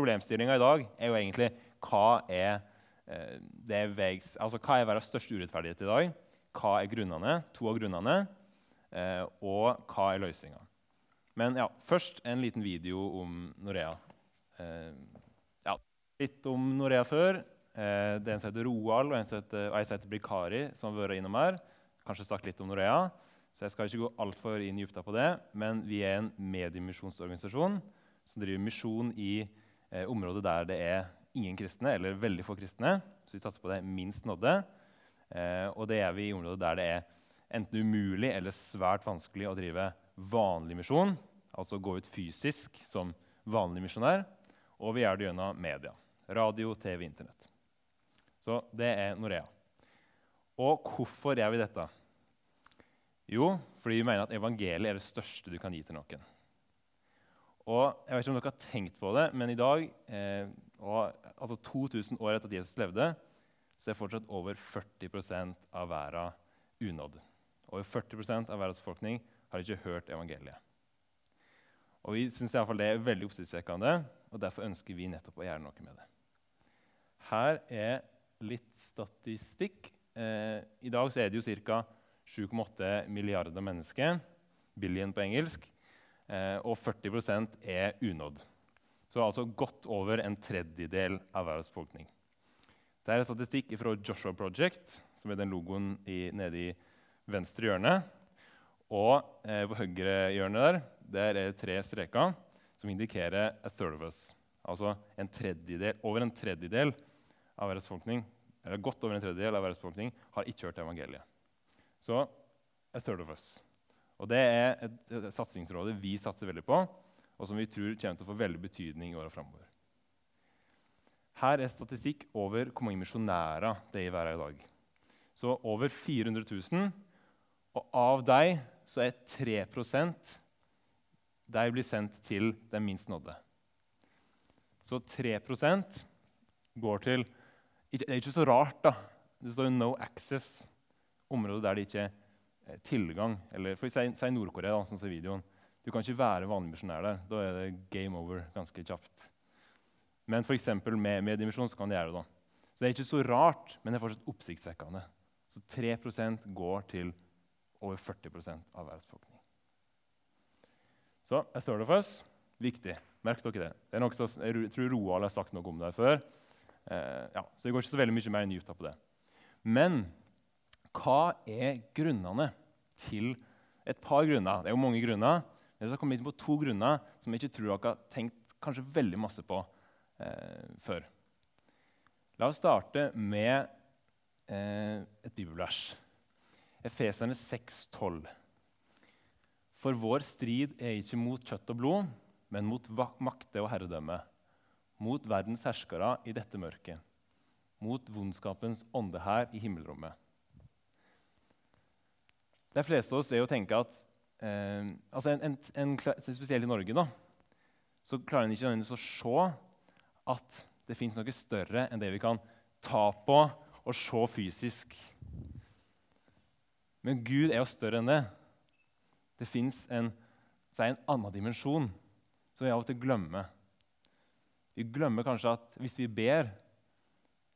Problemstillinga i dag er jo egentlig hva er, eh, det vegs, altså, hva er verdens største urettferdighet i dag? Hva er grunnene? To av grunnene. Eh, og hva er løsninga? Men ja, først en liten video om Norea. Eh, ja, litt om Norea før. Det er en som heter Roald og en som heter, og som Brikari, som har vært innom her. Kanskje sagt litt om Norea. Så jeg skal ikke gå altfor inn i dybda på det. Men vi er en mediemisjonsorganisasjon som driver misjon i eh, område der det er ingen kristne, eller veldig få kristne. Så vi satser på det minst nådde. Eh, og det er vi i områder der det er enten umulig eller svært vanskelig å drive vanlig misjon, altså gå ut fysisk som vanlig misjonær. Og vi gjør det gjennom media. Radio, TV, Internett. Så det er Norea. Og hvorfor gjør vi dette? Jo, fordi vi mener at evangeliet er det største du kan gi til noen. Og jeg vet ikke om dere har tenkt på det, men i dag, eh, og, altså 2000 år etter at Jesus levde, så er fortsatt over 40% av verden unådd. Over 40 av verdens befolkning har ikke hørt evangeliet. Og Vi syns det er veldig oppsiktsvekkende, og derfor ønsker vi nettopp å gjøre noe med det. Her er litt statistikk. Eh, I dag er det jo ca. 7,8 milliarder mennesker, billion på engelsk, og 40% er unådd. Så altså godt over en tredjedel av verdens befolkning. Det er statistikk fra Joshua Project, som er den logoen i, nede i venstre hjørne. Og eh, på høyre hjørne der, der er det tre streker som indikerer a third of us. Altså en over en tredjedel av verdens befolkning eller godt over en tredjedel av verdens befolkning har ikke hørt evangeliet. Så a third of us. Og Det er et, et vi satser veldig på, og som vi tror kommer til å få veldig betydning i åra framover. Her er statistikk over hvor mange misjonærer det er i verden i dag. Så over 400 000. Og av dem så er 3% de blir sendt til den minst nådde. Så 3% går til Det er ikke så rart, da. Det står jo 'no access', området der det ikke er tilgang. Eller for si, si Nord-Korea, sånn som videoen. Du kan ikke være vanlig misjonær der. Da er det game over ganske kjapt. Men f.eks. med mediemisjon så kan de gjøre det. da. Så det er ikke så rart, men det er fortsatt oppsiktsvekkende. Så 3% går til over 40% av verdens befolkning. Så a third of us viktig. Merk dere det. Det er noe som, Jeg tror Roald har sagt noe om det før. Eh, ja, så jeg går ikke så veldig mye mer i på det. Men hva er grunnene til Et par grunner. Det er jo mange grunner. Men jeg skal komme inn på to grunner som jeg ikke tror dere har tenkt kanskje veldig masse på eh, før. La oss starte med eh, et bibelvers. Efeserne 6,12. For vår strid er ikke mot kjøtt og blod, men mot makte og herredømme, mot verdens herskere i dette mørket, mot vondskapens ånde her i himmelrommet. De fleste av oss vil jo tenke at eh, altså en, en, en, Spesielt i Norge da, så klarer en ikke å se at det fins noe større enn det vi kan ta på og se fysisk. Men Gud er jo større enn det. Det fins en, en, annen dimensjon som vi av og til glemmer. Vi glemmer kanskje at hvis vi ber,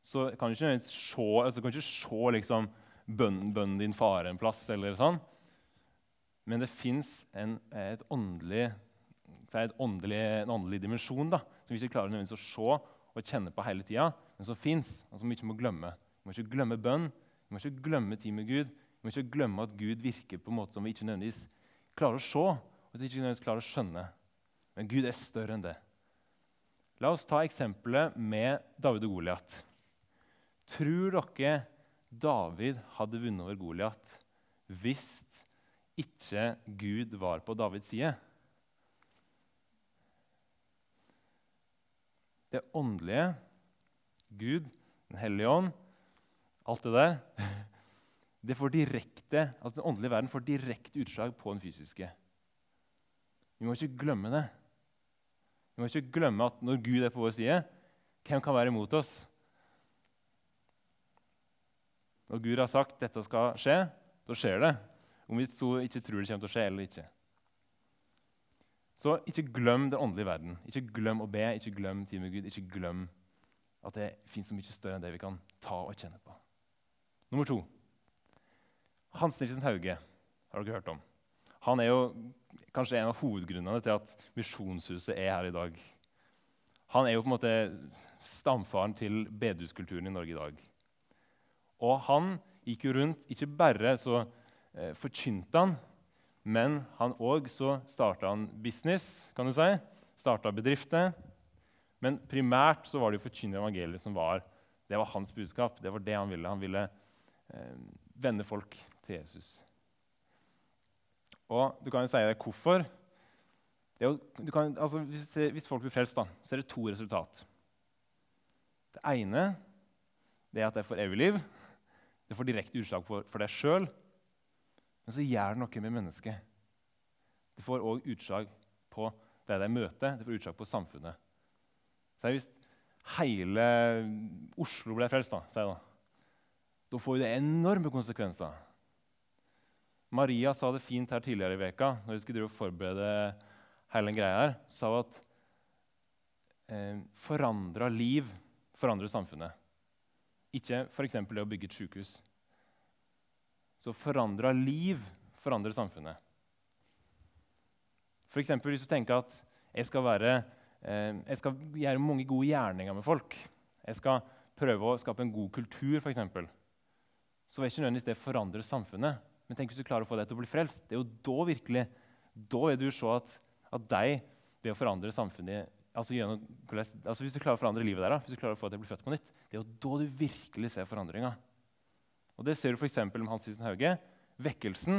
så kan vi ikke se, altså kan ikke se liksom, bønnen, bønnen din fare en plass. eller sånn. Men det fins en, et åndelig, en åndelig dimensjon da, som vi ikke klarer å se og kjenne på hele tida, men som fins, og som vi ikke må glemme. Vi må ikke glemme bønn, vi må ikke glemme tid med Gud. Vi må ikke glemme at Gud virker på en måte som vi ikke nødvendigvis klarer å se, og som vi ikke nødvendigvis klarer å skjønne. Men Gud er større enn det. La oss ta eksempelet med David og Goliat. Tror dere David hadde vunnet over Goliat hvis ikke Gud var på Davids side? Det åndelige, Gud, Den hellige ånd, alt det der det får direkte, altså Den åndelige verden får direkte utslag på den fysiske. Vi må ikke glemme det. Vi må ikke glemme at når Gud er på vår side, hvem kan være imot oss? Når Gud har sagt dette skal skje, så skjer det. Om vi så ikke tror det kommer til å skje eller ikke. Så ikke glem den åndelige verden. Ikke glem å be, ikke glem tid med Gud. Ikke glem at det fins så mye større enn det vi kan ta og kjenne på. Nummer to. Hans Nilsen Hauge har dere hørt om. Han er jo kanskje en av hovedgrunnene til at Misjonshuset er her i dag. Han er jo på en måte stamfaren til bedehuskulturen i Norge i dag. Og han gikk jo rundt Ikke bare så eh, forkynte han, men han òg så starta han business, kan du si. Starta bedrifter. Men primært så var det jo forkynne evangeliet som var det var hans budskap. Det var det han ville. Han ville eh, vende folk til Jesus. Og du kan jo si deg hvorfor. Jo, kan, altså, hvis, hvis, folk blir frelst, da, så er det to resultat. Det ene det er at det får evig liv. Det får direkte utslag for, for deg sjøl. Men så gjør det noe med mennesket. Det får òg utslag på det de møter, det får utslag på samfunnet. Hvis hele Oslo ble frelst, da, da, da får det enorme konsekvenser. Maria sa det fint her tidligere i veka, når vi skulle forberede hele den greia her, sa hun at eh, forandra liv forandrer samfunnet. Ikke f.eks. det å bygge et sykehus. Så forandra liv forandrer samfunnet. F.eks. hvis du tenker at jeg skal, være, eh, jeg skal gjøre mange gode gjerninger med folk. Jeg skal prøve å skape en god kultur, f.eks. Så vil ikke nødvendigvis det forandre samfunnet. Men tenk hvis du klarer å få deg til å bli frelst. Det er jo da virkelig, da vil du se at, at deg ved å forandre samfunnet altså, gjennom, altså Hvis du klarer å forandre livet der, hvis du klarer å få deg til å bli født på nytt, det er jo da du virkelig ser forandringa. Og Det ser du f.eks. med Hans Nielsen Hauge. Vekkelsen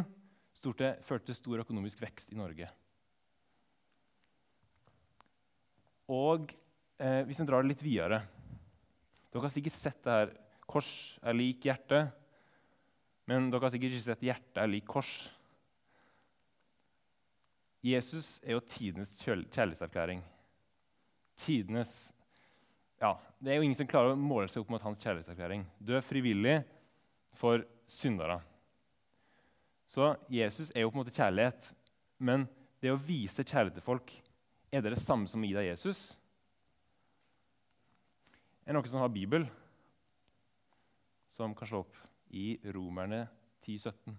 storte, førte til stor økonomisk vekst i Norge. Og eh, hvis en drar det litt videre Dere har sikkert sett det her. Kors er lik hjerte. Men dere har sikkert ikke sett hjerte er lik kors. Jesus er jo tidenes kjærlighetserklæring. Tidenes ja, Det er jo ingen som klarer å måle seg opp mot hans kjærlighetserklæring. Dø frivillig for syndere. Så Jesus er jo på en måte kjærlighet. Men det å vise kjærlighet til folk, er det det samme som å gi deg Jesus? Er det noen som har Bibel, som kan slå opp i Romerne 10-17.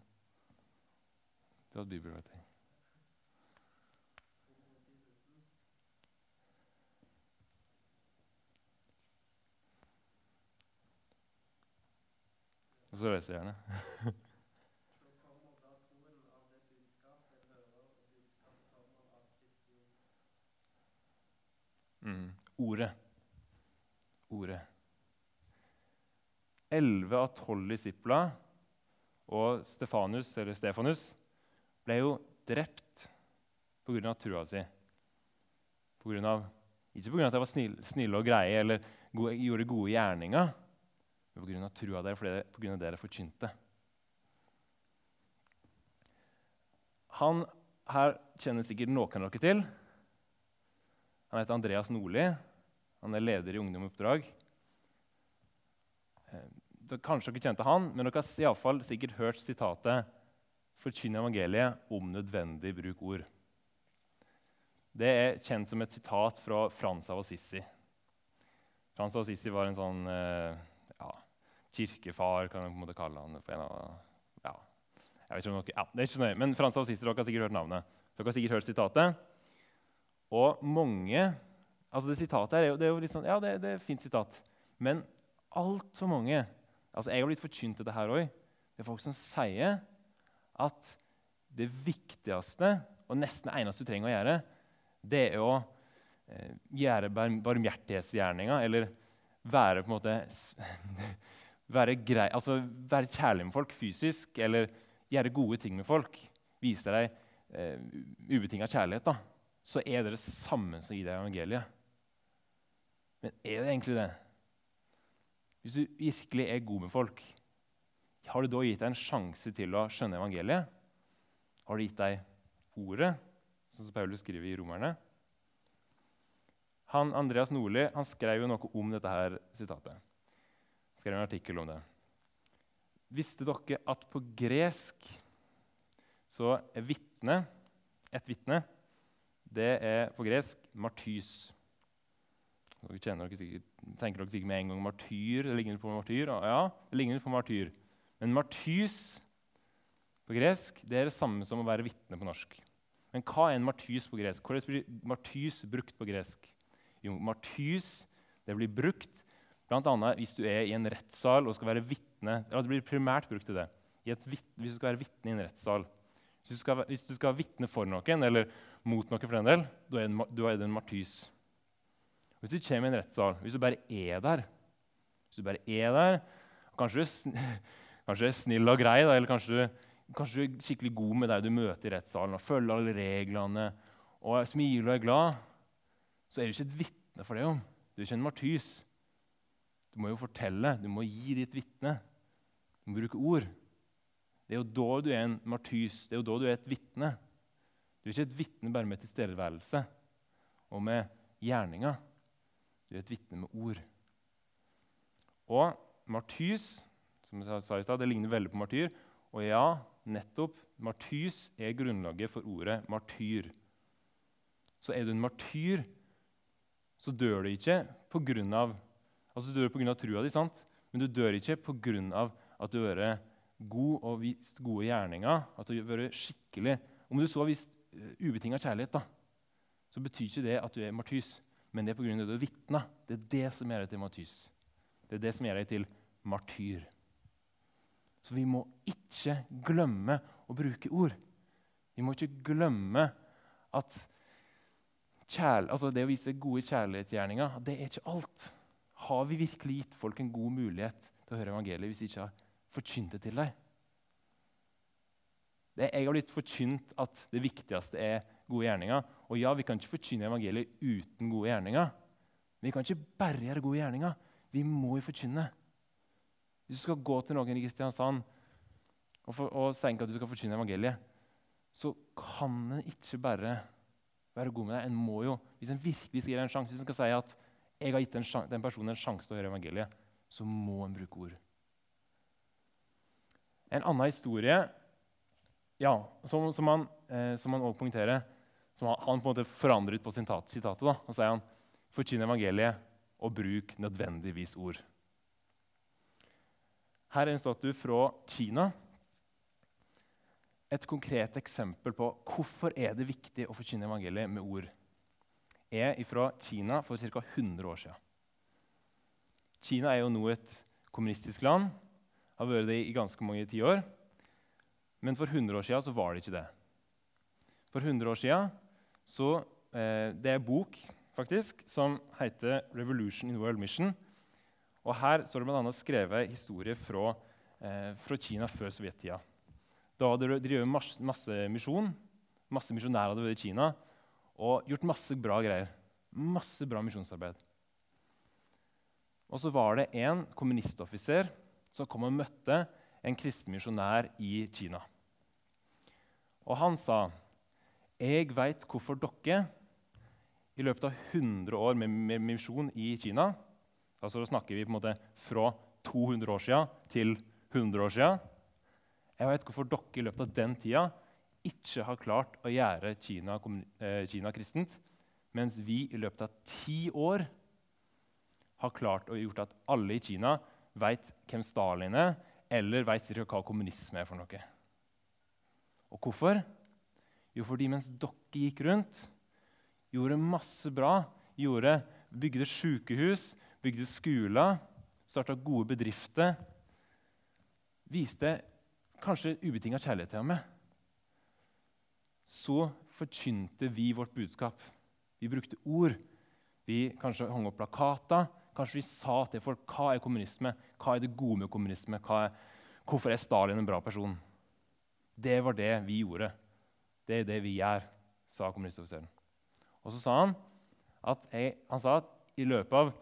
Du hadde Bibel, vet jeg. Og så reiser jeg gjerne. mm. Ordet. Ordet. Elleve av tolv disipler og Stefanus, eller Stefanus ble jo drept pga. trua si. På grunn av, ikke pga. at de var snille og greie eller gode, gjorde gode gjerninger, men pga. trua deres, pga. det dere forkynte. Han her kjenner sikkert noen av dere til. Han heter Andreas Nordli. Han er leder i Ungdom Oppdrag. Dere, kanskje dere kjente han, men dere har i alle fall sikkert hørt sitatet 'Forkynn evangeliet om nødvendig bruk ord'. Det er kjent som et sitat fra Frans av Assisi. Frans av Assisi var en sånn eh, kirkefar, kan jeg på en måte kalle han. Av, ja, jeg vet ikke om dere, ja, det er ikke så nøye, Men Frans av dere har sikkert hørt navnet. Dere har sikkert hørt sitatet. Og mange altså Det sitatet her er jo, det er jo litt sånn, ja, det, det er et fint sitat. Men altfor mange altså Jeg har blitt forkynt dette her òg. Det er folk som sier at det viktigste og nesten det eneste du trenger å gjøre, det er å eh, gjøre barmhjertighetsgjerninga eller være på en måte være, grei, altså være kjærlig med folk fysisk eller gjøre gode ting med folk. Vise deg eh, ubetinga kjærlighet. da, Så er det det samme som gir deg evangeliet. Men er det egentlig det? Hvis du virkelig er god med folk, har du da gitt deg en sjanse til å skjønne evangeliet? Har du gitt deg ordet, sånn som Paulus skriver i Romerne? Han, Andreas Nordli skrev jo noe om dette her sitatet. Skrev en artikkel om det. Visste dere at på gresk så er vitne, et vitne det er på gresk martys. Dere dere sikkert, tenker dere sikkert med en gang martyr. Det ligner på martyr. Ja, det ligner på martyr. Men martys på gresk det er det samme som å være vitne på norsk. Men hva er en martys på gresk? Hvordan blir martys brukt på gresk? Jo, martys det blir brukt bl.a. hvis du er i en rettssal og skal være vitne. eller det blir primært brukt til det. hvis du skal være vitne i en rettssal. Hvis du skal, hvis du vitne for noen eller mot noen, for den del, da er, er det en martys. Hvis du kommer i en rettssal, hvis du bare er der Hvis du bare er der, Kanskje du, kanskje du er snill og grei, da, eller kanskje du, kanskje du, er skikkelig god med deg du møter i rettssalen og følger alle reglene og smiler og er glad, så er du ikke et vitne for det. jo. Du er ikke en martys. Du må jo fortelle, du må gi ditt vitne. Du må bruke ord. Det er jo da du er en martys, det er jo da du er et vitne. Du er ikke et vitne bare med tilstedeværelse og med gjerninga. Du er et vitne med ord. Og martys, som jeg sa i stad, det ligner veldig på martyr. Og ja, nettopp, martys er grunnlaget for ordet martyr. Så er du en martyr, så dør du ikke pga. Altså, du dør pga. trua di, sant? men du dør ikke pga. at du har vært god og vist gode gjerninger. At du har vært skikkelig Om du så har vist uh, ubetinga kjærlighet, da, så betyr ikke det at du er martys, men det er pga. det du har vitna. Det er det som gjør deg til martys. Det er det som gjør deg til martyr. Så vi må ikke glemme å bruke ord. Vi må ikke glemme at kjærl, altså det å vise gode kjærlighetsgjerninger det er ikke alt. Har vi virkelig gitt folk en god mulighet til å høre evangeliet hvis vi ikke har forkynt det til dem? Det, jeg har blitt forkynt at det viktigste er gode gjerninger. Og ja, vi kan ikke forkynne evangeliet uten gode gjerninger. Men vi kan ikke bare gjøre gode gjerninger. Vi må jo forkynne. Hvis du skal gå til noen i Kristiansand og, for, og tenke at du skal forkynne evangeliet, så kan en ikke bare være god med deg. En må jo, Hvis en virkelig skal gi deg en sjanse, hvis en skal si at jeg har gitt den, den personen en sjanse til å høre evangeliet, så må en bruke ord. En annen historie ja, som, som han eh, som han også poengterer, som han, han, på en måte forandret på sitat, sitatet. da, og sier han, Forkynn evangeliet og bruk nødvendigvis ord. Her er en statue fra Kina. Et konkret eksempel på hvorfor er det viktig å forkynne evangeliet med ord, er fra Kina for ca. 100 år siden. Kina er jo nå et kommunistisk land, har vært det i ganske mange tiår. Men for 100 år siden så var det ikke det. For 100 år siden så eh, Det er en bok faktisk, som heter 'Revolution in World Mission'. Og Her så er det bl.a. skrevet historie fra, eh, fra Kina før sovjettida. Da hadde de drevet masse, masse misjon. Masse misjonærer hadde vært i Kina og gjort masse bra greier. Masse bra misjonsarbeid. Og så var det en kommunistoffiser som kom og møtte en kristen misjonær i Kina. Og han sa, 'Jeg veit hvorfor dere i løpet av 100 år med, misjon i Kina' altså Da snakker vi på en måte fra 200 år siden til 100 år siden. Jeg vet hvorfor dere i løpet av den tida ikke har klart å gjøre Kina, eh, Kina kristent, mens vi i løpet av ti år har klart å gjort at alle i Kina veit hvem Stalin er, eller veit hva kommunisme er for noe. Og hvorfor? Jo, fordi mens dere gikk rundt, gjorde masse bra, gjorde, bygde sykehus, bygde skoler, starta gode bedrifter, viste kanskje ubetinga kjærlighet til ham, så forkynte vi vårt budskap. Vi brukte ord. Vi kanskje hang opp plakater. Kanskje vi sa til folk hva er kommunisme, hva er det gode med kommunisme, er, hvorfor er Stalin en bra person. Det var det vi gjorde. Det er det vi gjør, sa kommunistoffiseren. Og så sa han at, jeg, han sa at i løpet av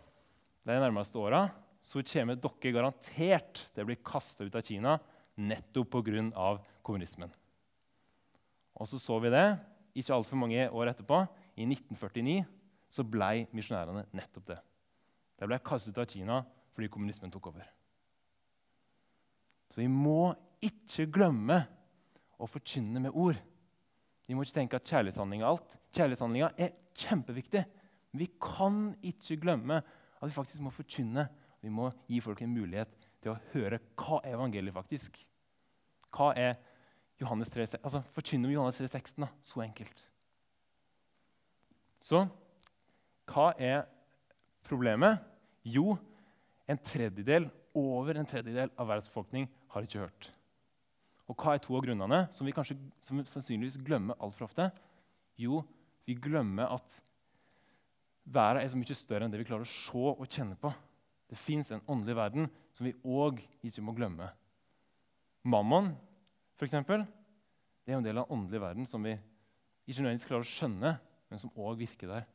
de nærmeste åra så kommer dere garantert til å bli kasta ut av Kina nettopp pga. kommunismen. Og så så vi det ikke altfor mange år etterpå. I 1949 så ble misjonærene nettopp det. De ble kastet ut av Kina fordi kommunismen tok over. Så vi må ikke glemme å forkynne med ord. Vi må ikke tenke at kjærlighetshandling er alt. Kjærlighetshandlinga er kjempeviktig. Men vi kan ikke glemme at vi faktisk må forkynne. Vi må gi folk en mulighet til å høre hva evangeliet faktisk Hva er Johannes 3, altså Forkynne om Johannes 3, 16, da. Så enkelt. Så hva er problemet? Jo, en tredjedel, over en tredjedel av verdens befolkning har ikke hørt. Og hva er to av grunnene som vi, kanskje, som vi sannsynligvis glemmer altfor ofte? Jo, vi glemmer at verden er så mye større enn det vi klarer å se og kjenne på. Det fins en åndelig verden som vi òg ikke må glemme. Mammon, f.eks., det er en del av den åndelige verden som vi ikke nødvendigvis klarer å skjønne, men som òg virker der.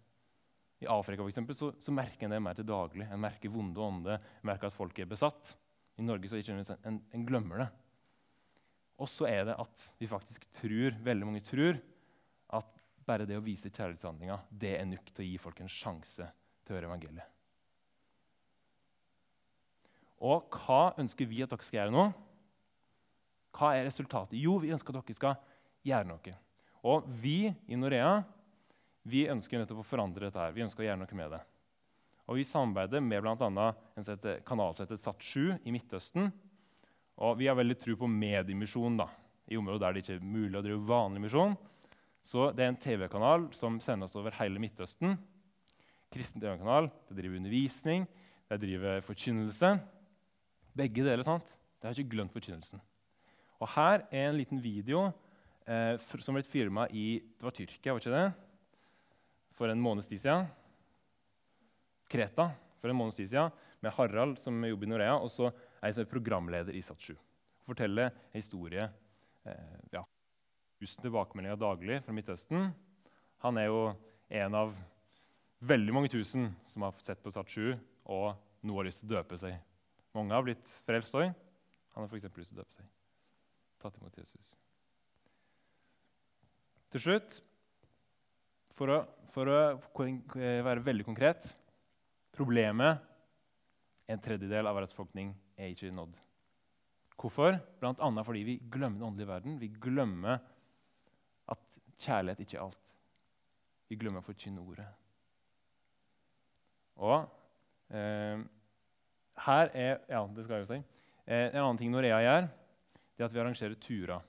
I Afrika for eksempel, så, så merker en det mer til daglig. En merker vonde ånde, en merker at folk er besatt. I Norge så ikke en, en glemmer det. Og så er det at vi faktisk tror, veldig mange tror at bare det å vise kjærlighetshandlinga det er nok til å gi folk en sjanse til å høre evangeliet. Og hva ønsker vi at dere skal gjøre nå? Hva er resultatet? Jo, vi ønsker at dere skal gjøre noe. Og vi i Norea vi ønsker nettopp å forandre dette. her. Vi ønsker å gjøre noe med det. Og Vi samarbeider med bl.a. kanal som heter Sat7 i Midtøsten. Og Vi har veldig tro på mediemisjon i områder der det ikke er mulig å drive vanlig misjon. Så Det er en TV-kanal som sender oss over hele Midtøsten. Kristen TV-kanal. Det driver undervisning, det driver forkynnelse. Begge deler. sant? Det har ikke glemt forkynnelsen. Og Her er en liten video eh, som ble filma i det var Tyrkia. var ikke det? for en måneds tid siden. Kreta for en måneds tid siden, med Harald som jobber i Norea, og så er jeg programleder i Sat7. Forteller historie eh, ja, tusen tilbakemeldinger daglig fra Midtøsten. Han er jo en av veldig mange tusen som har sett på Sat7 og nå har lyst til å døpe seg. Mange har blitt frelst òg. Han har f.eks. lyst til å døpe seg. Tatt imot Jesus. Til slutt for å, for å, være veldig konkret Problemet en tredjedel av verdens befolkning er ikke nådd. Hvorfor? Annet fordi vi glemmer den åndelige verden. Vi glemmer at kjærlighet ikke er alt. Vi glemmer å forkynne ordet. Og eh, her er Ja, det skal jeg jo si. Eh, en annen ting Norea gjør, det er at vi arrangerer turer.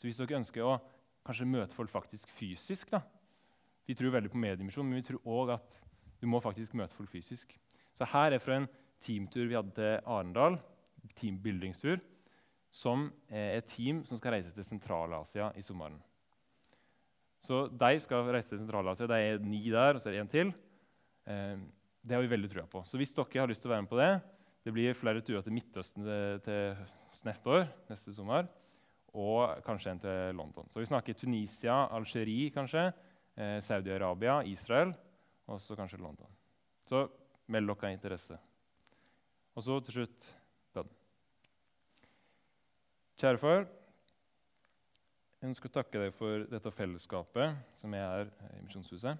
Så hvis dere ønsker å kanskje møte folk faktisk fysisk, da, vi tror veldig på mediemisjon, men vi tror òg at du må faktisk møte folk fysisk. Så her er fra en teamtur vi hadde til Arendal, teambuildingstur, som er et team som skal reise til Sentral-Asia i sommeren. Så de skal reise til Sentral-Asia. Det er ni der, og så er det én til. Eh, det har vi veldig trua på. Så hvis dere har lyst til å være med på det Det blir flere turer til Midtøsten til, til neste år, neste sommer, og kanskje en til London. Så vi snakker Tunisia, Algerie kanskje, eh, Saudi-Arabia, Israel og så kanskje London. Så meld dere interesse. Og så til slutt bønn. Kjære far, jeg ønsker å takke deg for dette fellesskapet som er her i Misjonshuset.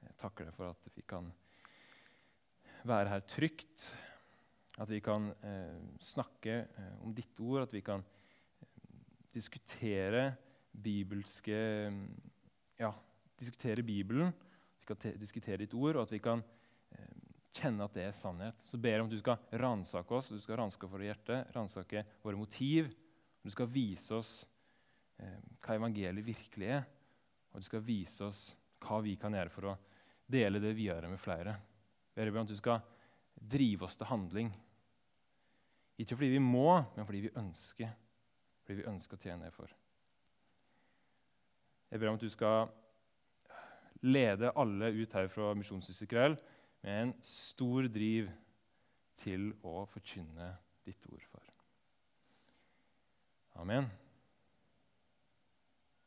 Jeg takker deg for at vi kan være her trygt, at vi kan eh, snakke eh, om ditt ord, at vi kan eh, diskutere bibelske ja, diskutere Bibelen, vi kan diskutere ditt ord, og at vi kan eh, kjenne at det er sannhet. Så ber jeg om at du skal ransake oss, du skal ransake våre hjerte, ransake våre motiv. Du skal vise oss eh, hva evangeliet virkelig er, og du skal vise oss hva vi kan gjøre for å dele det videre med flere. Jeg ber om at du skal drive oss til handling. Ikke fordi vi må, men fordi vi ønsker. Fordi vi ønsker å tjene for. Jeg ber om at du skal lede alle ut her fra Misjonshuset i kveld med en stor driv til å forkynne ditt ord for. Amen.